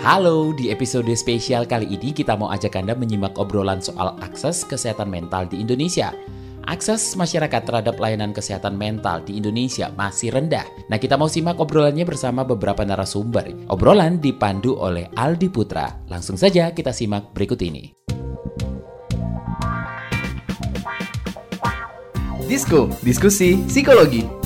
Halo, di episode spesial kali ini kita mau ajak Anda menyimak obrolan soal akses kesehatan mental di Indonesia. Akses masyarakat terhadap layanan kesehatan mental di Indonesia masih rendah. Nah, kita mau simak obrolannya bersama beberapa narasumber. Obrolan dipandu oleh Aldi Putra. Langsung saja kita simak berikut ini. Disko, diskusi psikologi.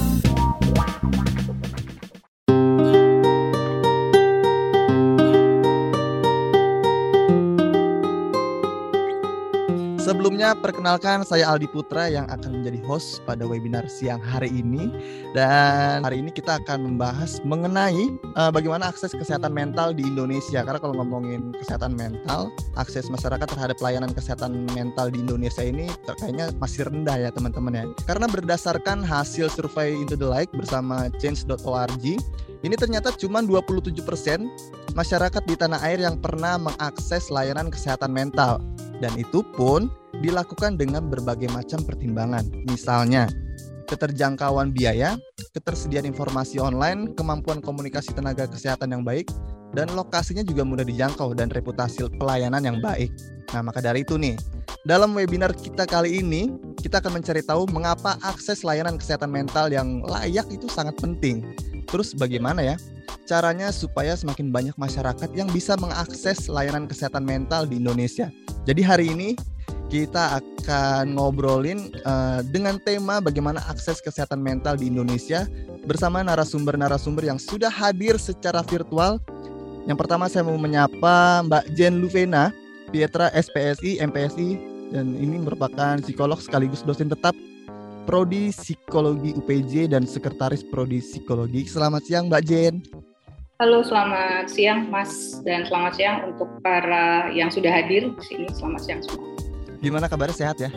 Sebelumnya perkenalkan saya Aldi Putra yang akan menjadi host pada webinar siang hari ini. Dan hari ini kita akan membahas mengenai uh, bagaimana akses kesehatan mental di Indonesia. Karena kalau ngomongin kesehatan mental akses masyarakat terhadap pelayanan kesehatan mental di Indonesia ini kayaknya masih rendah ya teman-teman ya. Karena berdasarkan hasil survei Into the Light bersama change.org ini ternyata cuma 27% masyarakat di tanah air yang pernah mengakses layanan kesehatan mental. Dan itu pun dilakukan dengan berbagai macam pertimbangan. Misalnya, keterjangkauan biaya, ketersediaan informasi online, kemampuan komunikasi tenaga kesehatan yang baik, dan lokasinya juga mudah dijangkau dan reputasi pelayanan yang baik. Nah, maka dari itu nih, dalam webinar kita kali ini, kita akan mencari tahu mengapa akses layanan kesehatan mental yang layak itu sangat penting. Terus bagaimana ya caranya supaya semakin banyak masyarakat yang bisa mengakses layanan kesehatan mental di Indonesia. Jadi hari ini kita akan ngobrolin uh, dengan tema bagaimana akses kesehatan mental di Indonesia bersama narasumber-narasumber yang sudah hadir secara virtual. Yang pertama saya mau menyapa Mbak Jen Luvena, Pietra SPSI, MPSI, dan ini merupakan psikolog sekaligus dosen tetap Prodi Psikologi UPJ dan Sekretaris Prodi Psikologi. Selamat siang Mbak Jen. Halo, selamat siang Mas dan selamat siang untuk para yang sudah hadir di sini. Selamat siang semua. Gimana kabarnya sehat ya?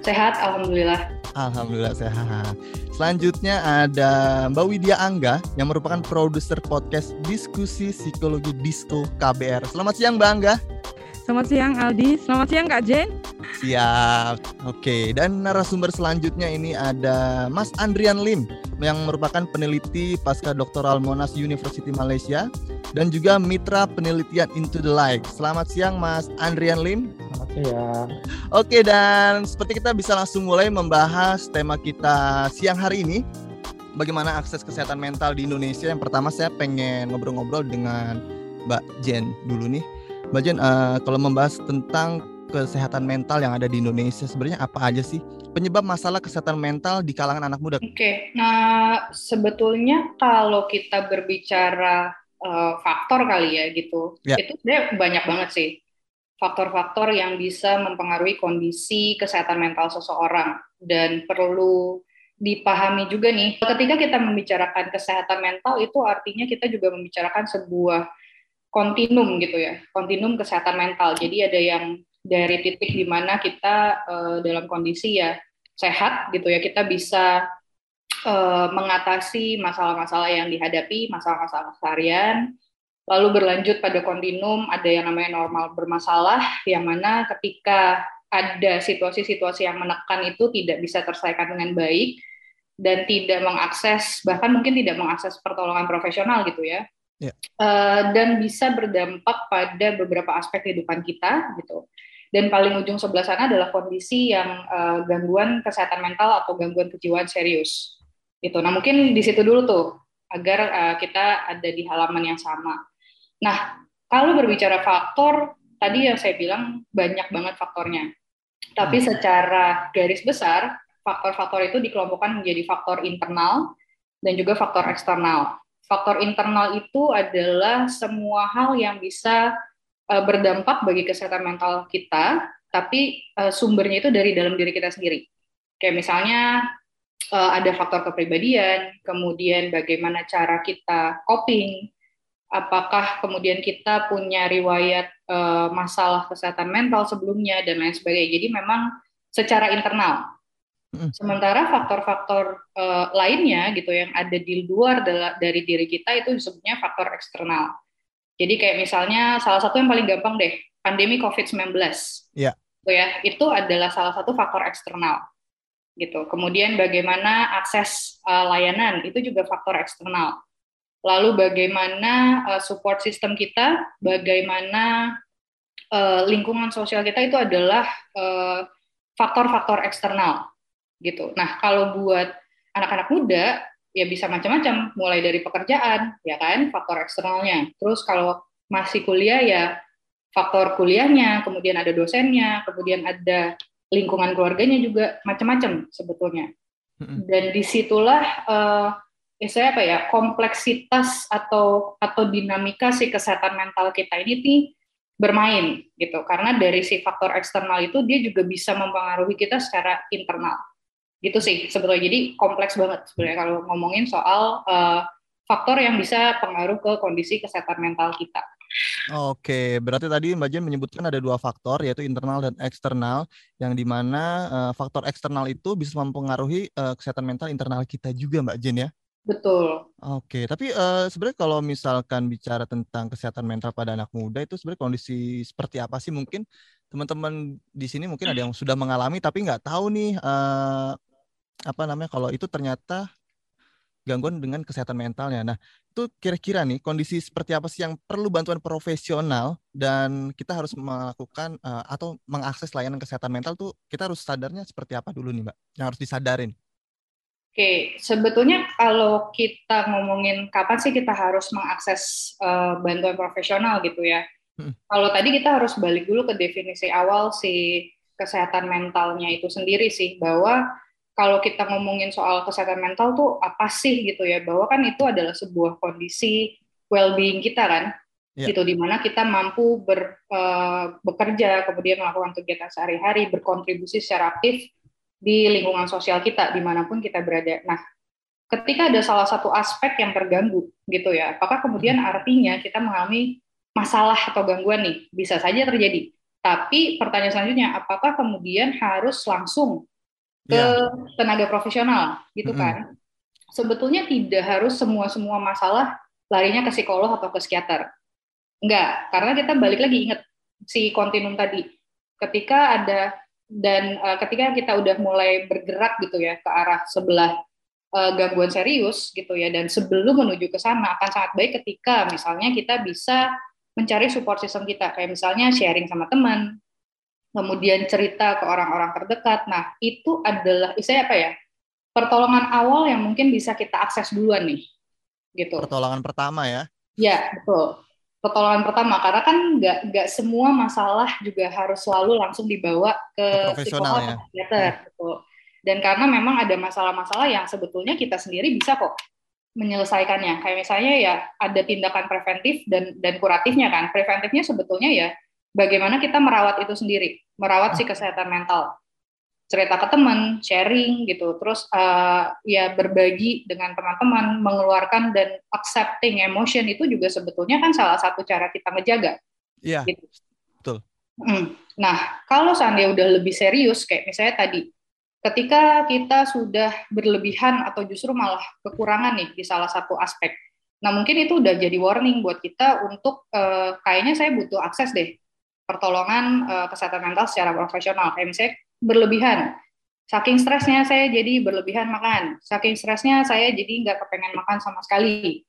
Sehat, alhamdulillah. Alhamdulillah sehat. Selanjutnya ada Mbak Widya Angga yang merupakan produser podcast Diskusi Psikologi Disco KBR. Selamat siang Mbak Angga. Selamat siang Aldi, selamat siang Kak Jen. Siap. Oke, dan narasumber selanjutnya ini ada Mas Andrian Lim yang merupakan peneliti pasca doktoral Monash University Malaysia dan juga mitra penelitian Into the Light. Selamat siang Mas Andrian Lim. Selamat siang. Oke, dan seperti kita bisa langsung mulai membahas tema kita siang hari ini. Bagaimana akses kesehatan mental di Indonesia? Yang pertama saya pengen ngobrol-ngobrol dengan Mbak Jen dulu nih Mbak Jen, uh, kalau membahas tentang kesehatan mental yang ada di Indonesia, sebenarnya apa aja sih penyebab masalah kesehatan mental di kalangan anak muda? Oke, okay. nah sebetulnya kalau kita berbicara uh, faktor kali ya gitu, ya. itu sebenarnya banyak banget sih faktor-faktor yang bisa mempengaruhi kondisi kesehatan mental seseorang dan perlu dipahami juga nih ketika kita membicarakan kesehatan mental itu artinya kita juga membicarakan sebuah kontinum gitu ya, kontinum kesehatan mental. Jadi ada yang dari titik di mana kita uh, dalam kondisi ya sehat gitu ya, kita bisa uh, mengatasi masalah-masalah yang dihadapi, masalah-masalah harian, lalu berlanjut pada kontinum ada yang namanya normal bermasalah, yang mana ketika ada situasi-situasi yang menekan itu tidak bisa terselesaikan dengan baik dan tidak mengakses bahkan mungkin tidak mengakses pertolongan profesional gitu ya yeah. Ya. uh, dan bisa berdampak pada beberapa aspek kehidupan kita gitu. Dan paling ujung sebelah sana adalah kondisi yang uh, gangguan kesehatan mental atau gangguan kejiwaan serius. Gitu. Nah mungkin di situ dulu tuh agar uh, kita ada di halaman yang sama. Nah kalau berbicara faktor tadi yang saya bilang banyak banget faktornya. Tapi hmm. secara garis besar faktor-faktor itu dikelompokkan menjadi faktor internal dan juga faktor eksternal faktor internal itu adalah semua hal yang bisa uh, berdampak bagi kesehatan mental kita, tapi uh, sumbernya itu dari dalam diri kita sendiri. Kayak misalnya uh, ada faktor kepribadian, kemudian bagaimana cara kita coping, apakah kemudian kita punya riwayat uh, masalah kesehatan mental sebelumnya dan lain sebagainya. Jadi memang secara internal Sementara faktor-faktor uh, lainnya gitu yang ada di luar dari diri kita itu disebutnya faktor eksternal. Jadi kayak misalnya salah satu yang paling gampang deh, pandemi COVID-19. Iya. Gitu ya, itu adalah salah satu faktor eksternal. Gitu. Kemudian bagaimana akses uh, layanan itu juga faktor eksternal. Lalu bagaimana uh, support system kita, bagaimana uh, lingkungan sosial kita itu adalah faktor-faktor uh, eksternal gitu. Nah, kalau buat anak-anak muda ya bisa macam-macam, mulai dari pekerjaan, ya kan, faktor eksternalnya. Terus kalau masih kuliah ya faktor kuliahnya, kemudian ada dosennya, kemudian ada lingkungan keluarganya juga macam-macam sebetulnya. Dan di situlah uh, saya apa ya kompleksitas atau atau dinamika si kesehatan mental kita ini nih bermain gitu karena dari si faktor eksternal itu dia juga bisa mempengaruhi kita secara internal gitu sih sebetulnya jadi kompleks banget sebenarnya kalau ngomongin soal uh, faktor yang bisa pengaruh ke kondisi kesehatan mental kita. Oke, berarti tadi Mbak Jen menyebutkan ada dua faktor yaitu internal dan eksternal yang di mana uh, faktor eksternal itu bisa mempengaruhi uh, kesehatan mental internal kita juga Mbak Jen ya. Betul. Oke, tapi uh, sebenarnya kalau misalkan bicara tentang kesehatan mental pada anak muda itu sebenarnya kondisi seperti apa sih mungkin teman-teman di sini mungkin ada yang sudah mengalami tapi nggak tahu nih uh, apa namanya kalau itu ternyata gangguan dengan kesehatan mentalnya. Nah, itu kira-kira nih kondisi seperti apa sih yang perlu bantuan profesional dan kita harus melakukan uh, atau mengakses layanan kesehatan mental tuh kita harus sadarnya seperti apa dulu nih, Mbak? Yang harus disadarin. Oke, sebetulnya kalau kita ngomongin kapan sih kita harus mengakses uh, bantuan profesional gitu ya. Hmm. Kalau tadi kita harus balik dulu ke definisi awal si kesehatan mentalnya itu sendiri sih bahwa kalau kita ngomongin soal kesehatan mental tuh apa sih gitu ya bahwa kan itu adalah sebuah kondisi well-being kita kan yeah. gitu di mana kita mampu ber, uh, bekerja kemudian melakukan kegiatan sehari-hari berkontribusi secara aktif di lingkungan sosial kita di mana pun kita berada. Nah, ketika ada salah satu aspek yang terganggu gitu ya, apakah kemudian hmm. artinya kita mengalami masalah atau gangguan nih? Bisa saja terjadi. Tapi pertanyaan selanjutnya, apakah kemudian harus langsung ke yeah. tenaga profesional gitu kan. Mm -hmm. Sebetulnya tidak harus semua-semua masalah larinya ke psikolog atau ke psikiater. Enggak, karena kita balik lagi ingat si kontinum tadi. Ketika ada dan uh, ketika kita udah mulai bergerak gitu ya ke arah sebelah uh, gangguan serius gitu ya dan sebelum menuju ke sana akan sangat baik ketika misalnya kita bisa mencari support system kita kayak misalnya sharing sama teman kemudian cerita ke orang-orang terdekat. Nah, itu adalah saya apa ya? Pertolongan awal yang mungkin bisa kita akses duluan nih. Gitu. Pertolongan pertama ya. Ya, betul. Pertolongan pertama karena kan nggak nggak semua masalah juga harus selalu langsung dibawa ke, ke psikolog ya. psikiater, hmm. betul. Dan karena memang ada masalah-masalah yang sebetulnya kita sendiri bisa kok menyelesaikannya. Kayak misalnya ya ada tindakan preventif dan dan kuratifnya kan. Preventifnya sebetulnya ya bagaimana kita merawat itu sendiri, merawat si kesehatan mental. Cerita ke teman, sharing gitu, terus uh, ya berbagi dengan teman-teman, mengeluarkan dan accepting emotion itu juga sebetulnya kan salah satu cara kita menjaga. Iya. Gitu. Betul. Hmm. Nah, kalau seandainya udah lebih serius, kayak misalnya tadi, ketika kita sudah berlebihan atau justru malah kekurangan nih di salah satu aspek, nah mungkin itu udah jadi warning buat kita untuk uh, kayaknya saya butuh akses deh pertolongan uh, kesehatan mental secara profesional. Kayak misalnya berlebihan, saking stresnya saya jadi berlebihan makan, saking stresnya saya jadi nggak kepengen makan sama sekali,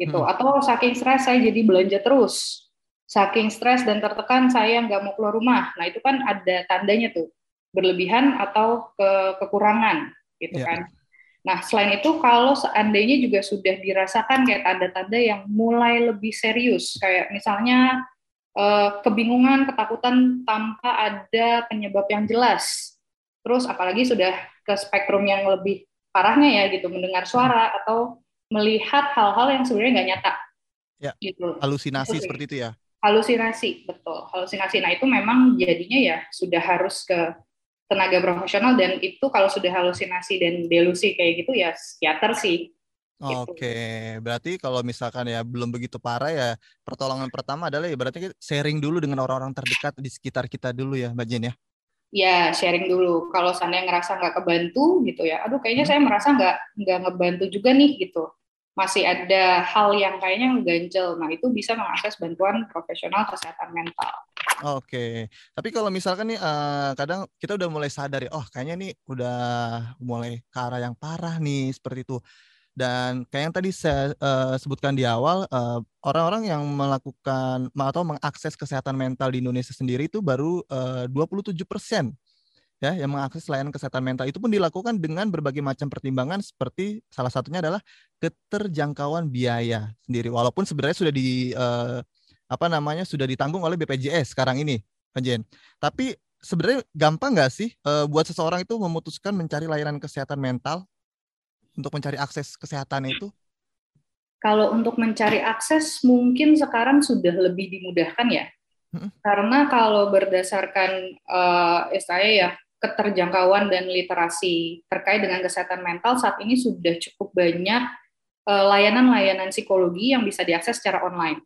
gitu. Hmm. Atau saking stres saya jadi belanja terus, saking stres dan tertekan saya nggak mau keluar rumah. Nah itu kan ada tandanya tuh berlebihan atau ke kekurangan, gitu yeah. kan. Nah, selain itu kalau seandainya juga sudah dirasakan kayak tanda-tanda yang mulai lebih serius, kayak misalnya kebingungan, ketakutan tanpa ada penyebab yang jelas. Terus apalagi sudah ke spektrum yang lebih parahnya ya gitu, mendengar suara atau melihat hal-hal yang sebenarnya nggak nyata. Ya, gitu. Halusinasi itu seperti itu ya? Halusinasi, betul. Halusinasi. Nah itu memang jadinya ya sudah harus ke tenaga profesional dan itu kalau sudah halusinasi dan delusi kayak gitu ya psikiater sih Gitu. Oke, berarti kalau misalkan ya belum begitu parah ya pertolongan pertama adalah ya berarti sharing dulu dengan orang-orang terdekat di sekitar kita dulu ya Mbak Jen ya? Ya sharing dulu. Kalau seandainya ngerasa nggak kebantu gitu ya, aduh kayaknya hmm. saya merasa nggak nggak ngebantu juga nih gitu. Masih ada hal yang kayaknya ganjel. Nah itu bisa mengakses bantuan profesional kesehatan mental. Oke, tapi kalau misalkan nih uh, kadang kita udah mulai sadar ya, oh kayaknya nih udah mulai ke arah yang parah nih seperti itu Dan kayak yang tadi saya uh, sebutkan di awal, orang orang-orang yang melakukan atau mengakses kesehatan mental di Indonesia sendiri itu baru uh, 27 persen ya yang mengakses layanan kesehatan mental. Itu pun dilakukan dengan berbagai macam pertimbangan seperti salah satunya adalah keterjangkauan biaya sendiri. Walaupun sebenarnya sudah di uh, apa namanya sudah ditanggung oleh BPJS sekarang ini Jen. Tapi sebenarnya gampang nggak sih uh, buat seseorang itu memutuskan mencari layanan kesehatan mental untuk mencari akses kesehatan itu? Kalau untuk mencari akses mungkin sekarang sudah lebih dimudahkan ya. Hmm. Karena kalau berdasarkan uh, istilahnya ya keterjangkauan dan literasi terkait dengan kesehatan mental saat ini sudah cukup banyak eh, layanan-layanan psikologi yang bisa diakses secara online.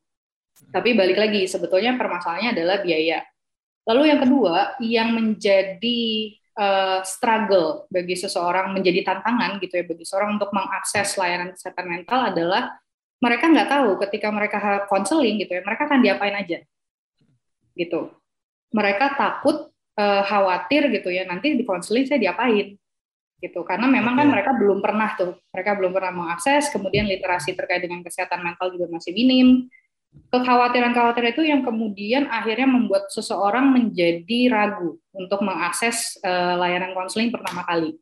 Tapi balik lagi, sebetulnya permasalahannya adalah biaya. Lalu yang kedua, yang menjadi uh, struggle bagi seseorang, menjadi tantangan gitu ya bagi seorang untuk mengakses layanan kesehatan mental adalah mereka nggak tahu ketika mereka konseling gitu ya, mereka akan diapain aja, gitu. Mereka takut uh, khawatir gitu ya nanti di konseling saya diapain gitu. Karena memang kan mereka belum pernah tuh mereka belum pernah mengakses kemudian literasi terkait dengan kesehatan mental juga masih minim kekhawatiran-kekhawatiran itu yang kemudian akhirnya membuat seseorang menjadi ragu untuk mengakses uh, layanan konseling pertama kali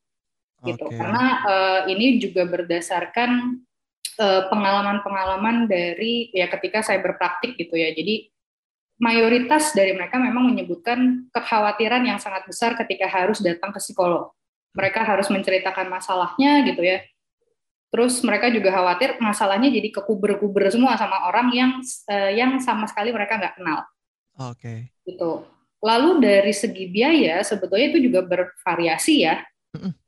gitu okay. karena uh, ini juga berdasarkan pengalaman-pengalaman dari ya ketika saya berpraktik gitu ya jadi mayoritas dari mereka memang menyebutkan kekhawatiran yang sangat besar ketika harus datang ke psikolog. Mereka harus menceritakan masalahnya gitu ya. Terus mereka juga khawatir masalahnya jadi kekuber-kuber semua sama orang yang uh, yang sama sekali mereka nggak kenal. Oke. Okay. Gitu. Lalu dari segi biaya sebetulnya itu juga bervariasi ya.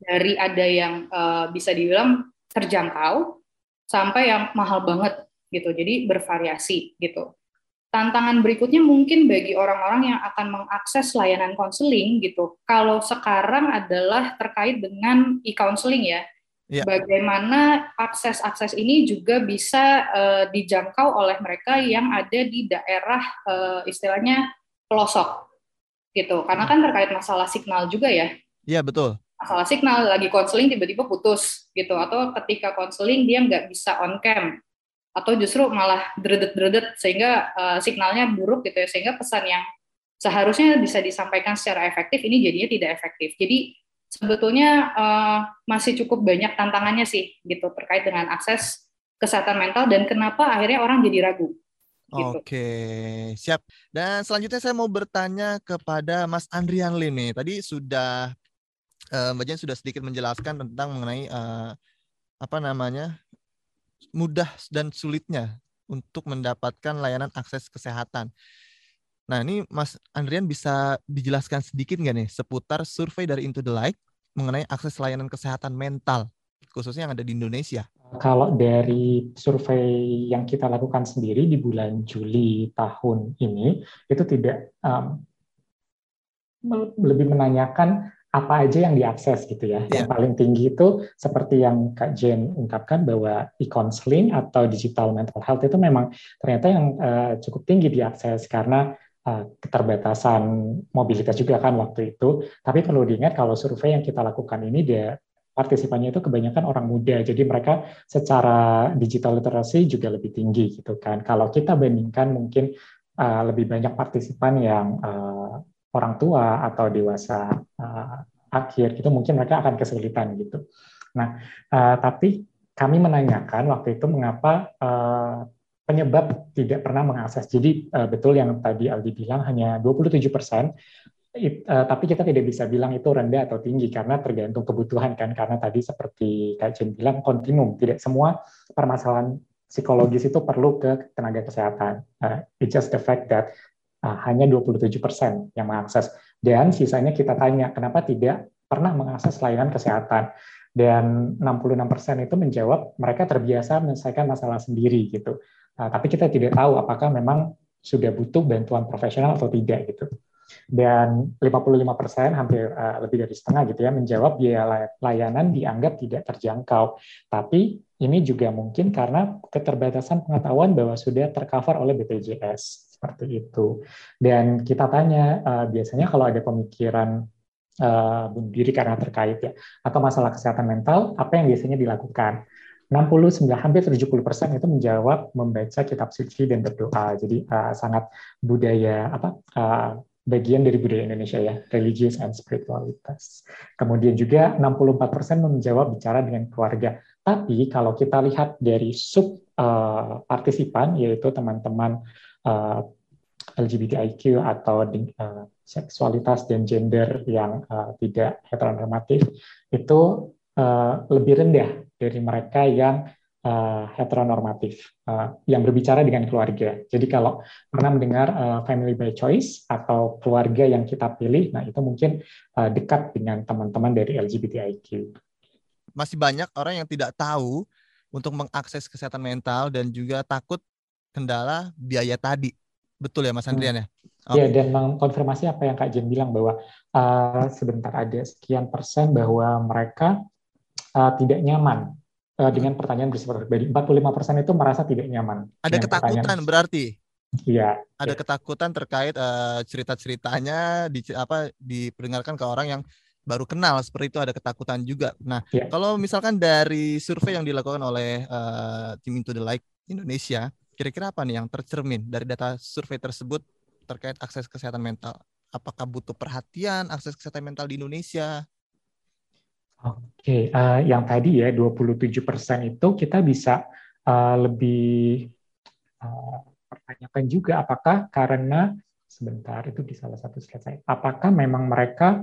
Dari ada yang uh, bisa dibilang terjangkau sampai yang mahal banget gitu. Jadi bervariasi gitu tantangan berikutnya mungkin bagi orang-orang yang akan mengakses layanan konseling gitu. Kalau sekarang adalah terkait dengan e-counseling ya. Ya. Bagaimana akses-akses ini juga bisa uh, dijangkau oleh mereka yang ada di daerah uh, istilahnya pelosok gitu. Karena kan terkait masalah signal juga ya. Iya, betul. Masalah signal lagi konseling tiba-tiba putus gitu atau ketika konseling dia nggak bisa on cam atau justru malah dredet-dredet sehingga uh, signalnya buruk gitu ya sehingga pesan yang seharusnya bisa disampaikan secara efektif ini jadinya tidak efektif. Jadi sebetulnya uh, masih cukup banyak tantangannya sih gitu terkait dengan akses kesehatan mental dan kenapa akhirnya orang jadi ragu. Gitu. Oke, siap. Dan selanjutnya saya mau bertanya kepada Mas Andrian Lini. Tadi sudah uh, Mbak Jen sudah sedikit menjelaskan tentang mengenai uh, apa namanya mudah dan sulitnya untuk mendapatkan layanan akses kesehatan. Nah ini Mas Andrian bisa dijelaskan sedikit nggak nih seputar survei dari Into the Light mengenai akses layanan kesehatan mental khususnya yang ada di Indonesia? Kalau dari survei yang kita lakukan sendiri di bulan Juli tahun ini itu tidak um, lebih menanyakan apa aja yang diakses gitu ya. Yeah. Yang paling tinggi itu seperti yang Kak Jen ungkapkan bahwa e-counseling atau digital mental health itu memang ternyata yang uh, cukup tinggi diakses karena keterbatasan mobilitas juga kan waktu itu. Tapi perlu diingat kalau survei yang kita lakukan ini dia partisipannya itu kebanyakan orang muda. Jadi mereka secara digital literasi juga lebih tinggi gitu kan. Kalau kita bandingkan mungkin uh, lebih banyak partisipan yang uh, orang tua atau dewasa uh, akhir itu mungkin mereka akan kesulitan gitu. Nah, uh, tapi kami menanyakan waktu itu mengapa uh, penyebab tidak pernah mengakses. Jadi uh, betul yang tadi Aldi bilang hanya 27 persen, uh, tapi kita tidak bisa bilang itu rendah atau tinggi karena tergantung kebutuhan kan. Karena tadi seperti Kak Jen bilang kontinum, tidak semua permasalahan psikologis itu perlu ke tenaga kesehatan. Uh, it's just the fact that Nah, hanya 27 persen yang mengakses. Dan sisanya kita tanya, kenapa tidak pernah mengakses layanan kesehatan? Dan 66 persen itu menjawab mereka terbiasa menyelesaikan masalah sendiri gitu. Nah, tapi kita tidak tahu apakah memang sudah butuh bantuan profesional atau tidak gitu. Dan 55 persen, hampir uh, lebih dari setengah gitu ya, menjawab biaya layanan dianggap tidak terjangkau. Tapi ini juga mungkin karena keterbatasan pengetahuan bahwa sudah tercover oleh BPJS seperti itu. Dan kita tanya uh, biasanya kalau ada pemikiran uh, bunuh diri karena terkait ya atau masalah kesehatan mental, apa yang biasanya dilakukan? 69 hampir 70 persen itu menjawab membaca kitab suci dan berdoa. Jadi uh, sangat budaya apa uh, bagian dari budaya Indonesia ya, religious and spiritualitas. Kemudian juga 64 persen menjawab bicara dengan keluarga. Tapi kalau kita lihat dari sub uh, partisipan yaitu teman-teman uh, LGBTIQ atau uh, seksualitas dan gender yang uh, tidak heteronormatif itu uh, lebih rendah dari mereka yang uh, heteronormatif uh, yang berbicara dengan keluarga. Jadi kalau pernah mendengar uh, family by choice atau keluarga yang kita pilih, nah itu mungkin uh, dekat dengan teman-teman dari LGBTIQ. Masih banyak orang yang tidak tahu untuk mengakses kesehatan mental dan juga takut kendala biaya tadi. Betul ya Mas hmm. Andrian ya? Iya, okay. dan mengkonfirmasi apa yang Kak Jen bilang bahwa uh, sebentar ada sekian persen bahwa mereka uh, tidak nyaman uh, dengan pertanyaan bersifat pribadi. 45 persen itu merasa tidak nyaman. Ada ketakutan berarti? Iya. Ada ya. ketakutan terkait uh, cerita-ceritanya di apa diperdengarkan ke orang yang baru kenal seperti itu ada ketakutan juga. Nah, ya. kalau misalkan dari survei yang dilakukan oleh uh, tim Into the Light Indonesia, Kira-kira apa nih yang tercermin dari data survei tersebut terkait akses kesehatan mental? Apakah butuh perhatian akses kesehatan mental di Indonesia? Oke, uh, yang tadi ya 27% itu kita bisa uh, lebih uh, pertanyakan juga apakah karena sebentar itu di salah satu slide saya, apakah memang mereka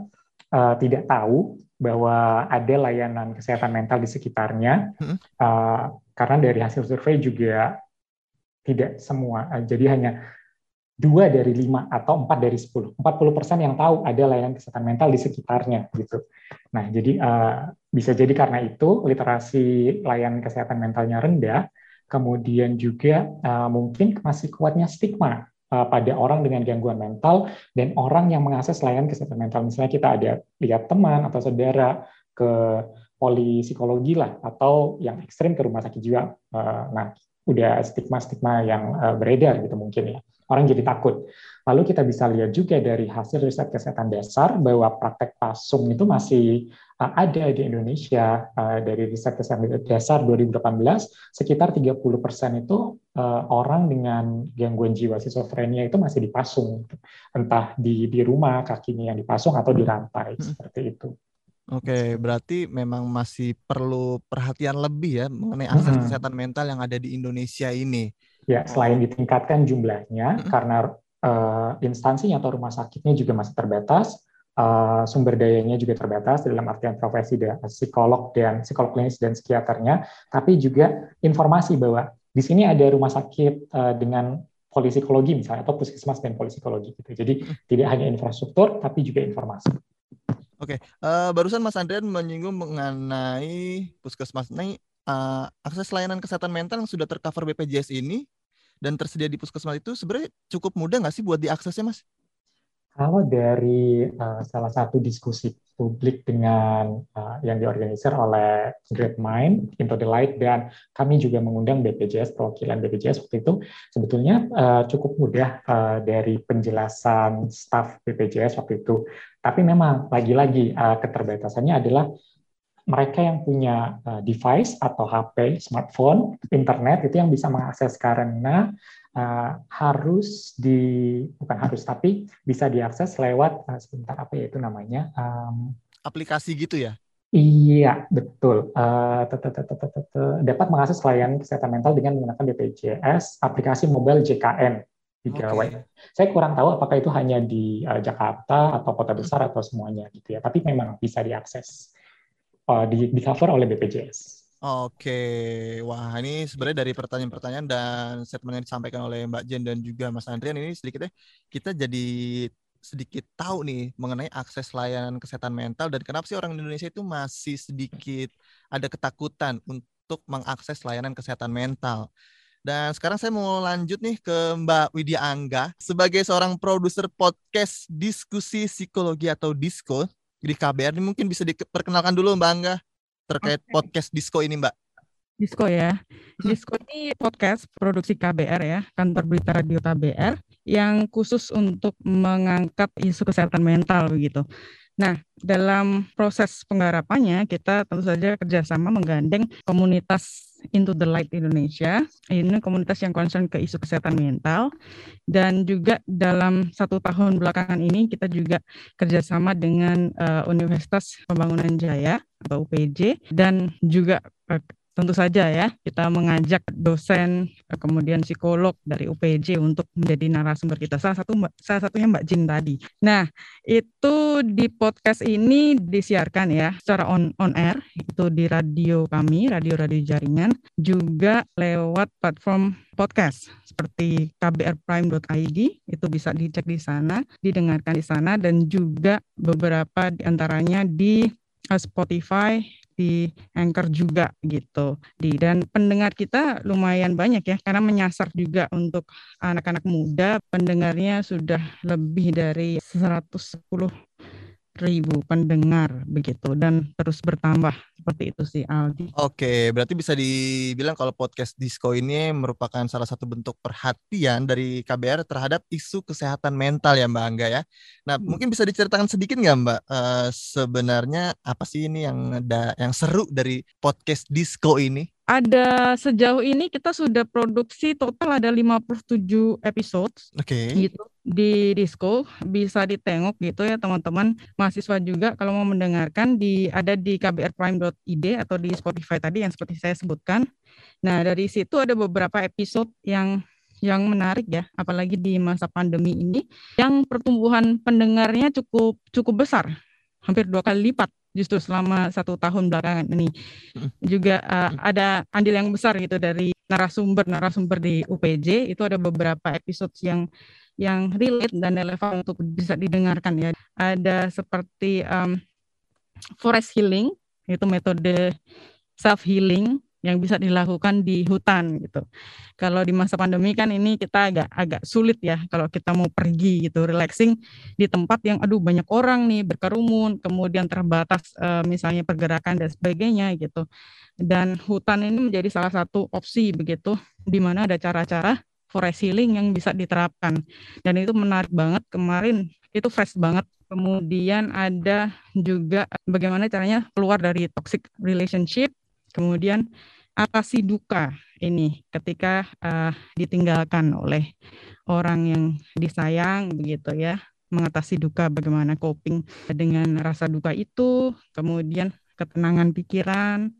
uh, tidak tahu bahwa ada layanan kesehatan mental di sekitarnya? Hmm. Uh, karena dari hasil survei juga tidak semua. Eh, jadi hanya dua dari lima atau empat dari sepuluh. Empat puluh persen yang tahu ada layanan kesehatan mental di sekitarnya gitu. Nah, jadi uh, bisa jadi karena itu literasi layanan kesehatan mentalnya rendah, kemudian juga uh, mungkin masih kuatnya stigma uh, pada orang dengan gangguan mental dan orang yang mengakses layanan kesehatan mental. Misalnya kita ada lihat teman atau saudara ke polipsikologi lah atau yang ekstrim ke rumah sakit jiwa. Uh, nah, udah stigma-stigma yang uh, beredar gitu mungkin ya. Orang jadi takut. Lalu kita bisa lihat juga dari hasil riset kesehatan dasar bahwa praktek pasung itu masih uh, ada di Indonesia. Dari riset kesehatan dasar 2018, sekitar 30% itu uh, orang dengan gangguan jiwa schizophrenia itu masih dipasung. Entah di, di rumah kakinya yang dipasung atau di rantai, hmm. seperti itu. Oke, berarti memang masih perlu perhatian lebih ya mengenai akses hmm. kesehatan mental yang ada di Indonesia ini. Ya, selain ditingkatkan jumlahnya, hmm. karena uh, instansinya atau rumah sakitnya juga masih terbatas, uh, sumber dayanya juga terbatas dalam artian profesi dan psikolog dan psikolog klinis dan psikiaternya, tapi juga informasi bahwa di sini ada rumah sakit uh, dengan polisikologi misalnya atau puskesmas dan polisikologi gitu. Jadi hmm. tidak hanya infrastruktur tapi juga informasi. Oke, okay. uh, eh, barusan Mas Andrian menyinggung mengenai puskesmas ini uh, akses layanan kesehatan mental yang sudah tercover BPJS ini dan tersedia di puskesmas itu sebenarnya cukup mudah nggak sih buat diaksesnya, Mas? Kalau dari uh, salah satu diskusi publik dengan uh, yang diorganisir oleh Great Mind, Into the Light, dan kami juga mengundang BPJS, perwakilan BPJS waktu itu, sebetulnya uh, cukup mudah uh, dari penjelasan staf BPJS waktu itu. Tapi memang lagi-lagi uh, keterbatasannya adalah mereka yang punya uh, device atau HP, smartphone, internet itu yang bisa mengakses karena uh, harus di bukan harus tapi bisa diakses lewat uh, sebentar apa ya itu namanya um, aplikasi gitu ya Iya, betul. Uh, dapat mengakses layanan kesehatan mental dengan menggunakan BPJS, aplikasi mobile JKN di Okay. Saya kurang tahu apakah itu hanya di uh, Jakarta atau kota besar atau semuanya gitu ya. Tapi memang bisa diakses, uh, di, di cover oleh BPJS. Oke, wah ini sebenarnya dari pertanyaan-pertanyaan dan statement yang disampaikan oleh Mbak Jen dan juga Mas Andrian ini sedikitnya kita jadi sedikit tahu nih mengenai akses layanan kesehatan mental dan kenapa sih orang Indonesia itu masih sedikit ada ketakutan untuk mengakses layanan kesehatan mental. Dan sekarang saya mau lanjut nih ke Mbak Widya Angga sebagai seorang produser podcast diskusi psikologi atau Disko di KBR ini mungkin bisa diperkenalkan dulu Mbak Angga terkait okay. podcast Disco ini, Mbak? Disco ya. Disco ini podcast produksi KBR ya, kantor berita radio KBR yang khusus untuk mengangkat isu kesehatan mental begitu. Nah, dalam proses penggarapannya kita tentu saja kerjasama menggandeng komunitas Into the Light Indonesia. Ini komunitas yang concern ke isu kesehatan mental dan juga dalam satu tahun belakangan ini kita juga kerjasama dengan uh, Universitas Pembangunan Jaya atau UPJ dan juga uh, tentu saja ya kita mengajak dosen kemudian psikolog dari UPJ untuk menjadi narasumber kita salah satu salah satunya Mbak Jin tadi. Nah itu di podcast ini disiarkan ya secara on on air itu di radio kami radio radio jaringan juga lewat platform podcast seperti kbrprime.id itu bisa dicek di sana didengarkan di sana dan juga beberapa di antaranya di Spotify di Anchor juga gitu. Di dan pendengar kita lumayan banyak ya karena menyasar juga untuk anak-anak muda. Pendengarnya sudah lebih dari 110 ribu pendengar begitu dan terus bertambah seperti itu sih Aldi. Oke, berarti bisa dibilang kalau podcast Disco ini merupakan salah satu bentuk perhatian dari KBR terhadap isu kesehatan mental ya Mbak Angga ya. Nah, hmm. mungkin bisa diceritakan sedikit nggak Mbak uh, sebenarnya apa sih ini yang ada yang seru dari podcast Disco ini? Ada sejauh ini kita sudah produksi total ada 57 episode. Oke. Okay. Gitu di Disco bisa ditengok gitu ya teman-teman mahasiswa juga kalau mau mendengarkan di ada di kbrprime.id atau di Spotify tadi yang seperti saya sebutkan. Nah, dari situ ada beberapa episode yang yang menarik ya, apalagi di masa pandemi ini yang pertumbuhan pendengarnya cukup cukup besar, hampir dua kali lipat justru selama satu tahun belakangan ini. Juga uh, ada andil yang besar gitu dari narasumber narasumber di UPJ itu ada beberapa episode yang yang relate dan relevan untuk bisa didengarkan ya. Ada seperti um, forest healing itu metode self healing yang bisa dilakukan di hutan gitu. Kalau di masa pandemi kan ini kita agak agak sulit ya kalau kita mau pergi gitu relaxing di tempat yang aduh banyak orang nih berkerumun, kemudian terbatas uh, misalnya pergerakan dan sebagainya gitu. Dan hutan ini menjadi salah satu opsi begitu di mana ada cara-cara forest healing yang bisa diterapkan. Dan itu menarik banget kemarin itu fresh banget Kemudian ada juga bagaimana caranya keluar dari toxic relationship Kemudian atasi duka ini ketika uh, ditinggalkan oleh orang yang disayang begitu ya. Mengatasi duka bagaimana coping dengan rasa duka itu. Kemudian ketenangan pikiran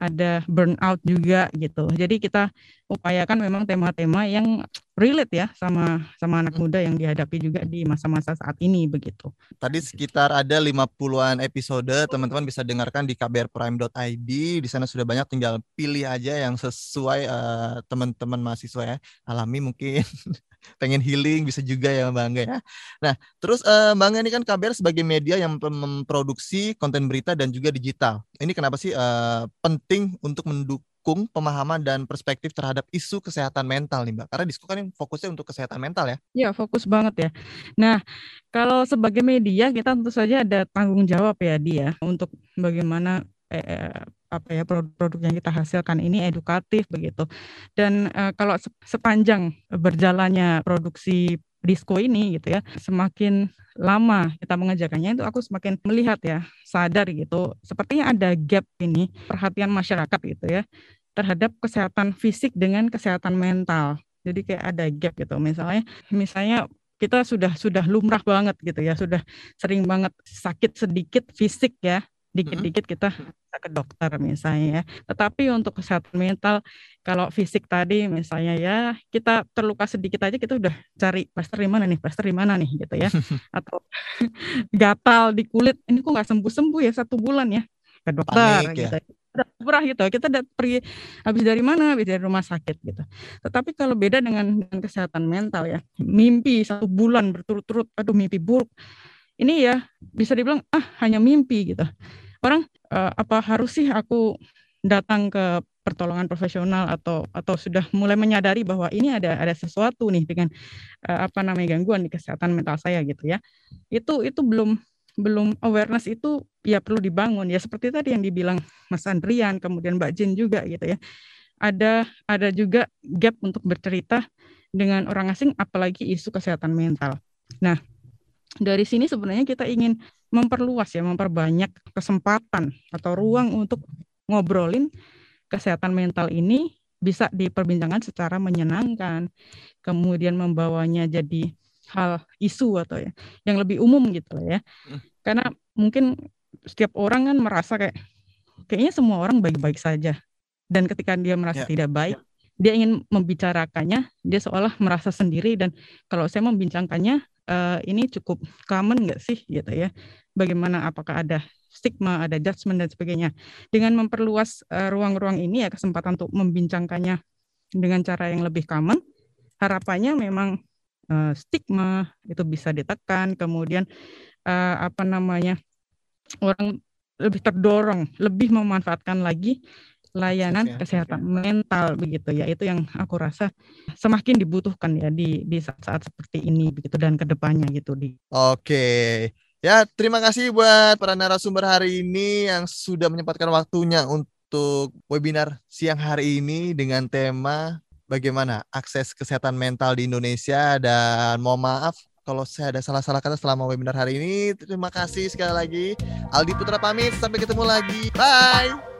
ada burnout juga gitu. Jadi kita upayakan memang tema-tema yang relate ya sama sama anak hmm. muda yang dihadapi juga di masa-masa saat ini begitu. Tadi sekitar ada 50-an episode, teman-teman bisa dengarkan di kbrprime.id. Di sana sudah banyak tinggal pilih aja yang sesuai uh, teman-teman mahasiswa ya. Alami mungkin pengen healing bisa juga ya Mbak Angga ya. Nah, terus uh, Mbak Angga ini kan KBR sebagai media yang memproduksi konten berita dan juga digital. Ini kenapa sih uh, penting untuk mendukung pemahaman dan perspektif terhadap isu kesehatan mental nih Mbak? Karena Disko kan fokusnya untuk kesehatan mental ya. Ya, fokus banget ya. Nah, kalau sebagai media kita tentu saja ada tanggung jawab ya dia untuk bagaimana eh, apa ya produk-produk yang kita hasilkan ini edukatif begitu. Dan uh, kalau sepanjang berjalannya produksi disco ini gitu ya, semakin lama kita mengajarkannya itu aku semakin melihat ya, sadar gitu, sepertinya ada gap ini perhatian masyarakat gitu ya terhadap kesehatan fisik dengan kesehatan mental. Jadi kayak ada gap gitu. Misalnya misalnya kita sudah sudah lumrah banget gitu ya, sudah sering banget sakit sedikit fisik ya, dikit-dikit kita ke dokter misalnya ya. Tetapi untuk kesehatan mental kalau fisik tadi misalnya ya kita terluka sedikit aja kita udah cari plaster di mana nih, plaster di mana nih gitu ya. Atau gatal di kulit ini kok nggak sembuh-sembuh ya satu bulan ya ke dokter Panik, gitu. Ya. Pernah gitu kita udah pergi habis dari mana habis dari rumah sakit gitu tetapi kalau beda dengan, dengan kesehatan mental ya mimpi satu bulan berturut-turut aduh mimpi buruk ini ya bisa dibilang ah hanya mimpi gitu. Orang uh, apa harus sih aku datang ke pertolongan profesional atau atau sudah mulai menyadari bahwa ini ada ada sesuatu nih dengan uh, apa namanya gangguan di kesehatan mental saya gitu ya. Itu itu belum belum awareness itu ya perlu dibangun ya seperti tadi yang dibilang Mas Andrian kemudian Mbak Jin juga gitu ya. Ada ada juga gap untuk bercerita dengan orang asing apalagi isu kesehatan mental. Nah, dari sini sebenarnya kita ingin memperluas ya, memperbanyak kesempatan atau ruang untuk ngobrolin kesehatan mental ini bisa diperbincangkan secara menyenangkan, kemudian membawanya jadi hal isu atau ya yang lebih umum gitu ya. Hmm. Karena mungkin setiap orang kan merasa kayak kayaknya semua orang baik-baik saja. Dan ketika dia merasa yeah. tidak baik, dia ingin membicarakannya, dia seolah merasa sendiri dan kalau saya membincangkannya uh, ini cukup common nggak sih gitu ya? Bagaimana apakah ada stigma, ada judgement dan sebagainya. Dengan memperluas uh, ruang-ruang ini ya kesempatan untuk membincangkannya dengan cara yang lebih common, harapannya memang uh, stigma itu bisa ditekan, kemudian uh, apa namanya orang lebih terdorong, lebih memanfaatkan lagi layanan kesehatan okay. mental begitu ya itu yang aku rasa semakin dibutuhkan ya di di saat-saat seperti ini begitu dan ke depannya gitu di. Oke. Ya, terima kasih buat para narasumber hari ini yang sudah menyempatkan waktunya untuk webinar siang hari ini dengan tema bagaimana akses kesehatan mental di Indonesia dan mohon maaf kalau saya ada salah-salah kata selama webinar hari ini. Terima kasih sekali lagi. Aldi Putra pamit, sampai ketemu lagi. Bye.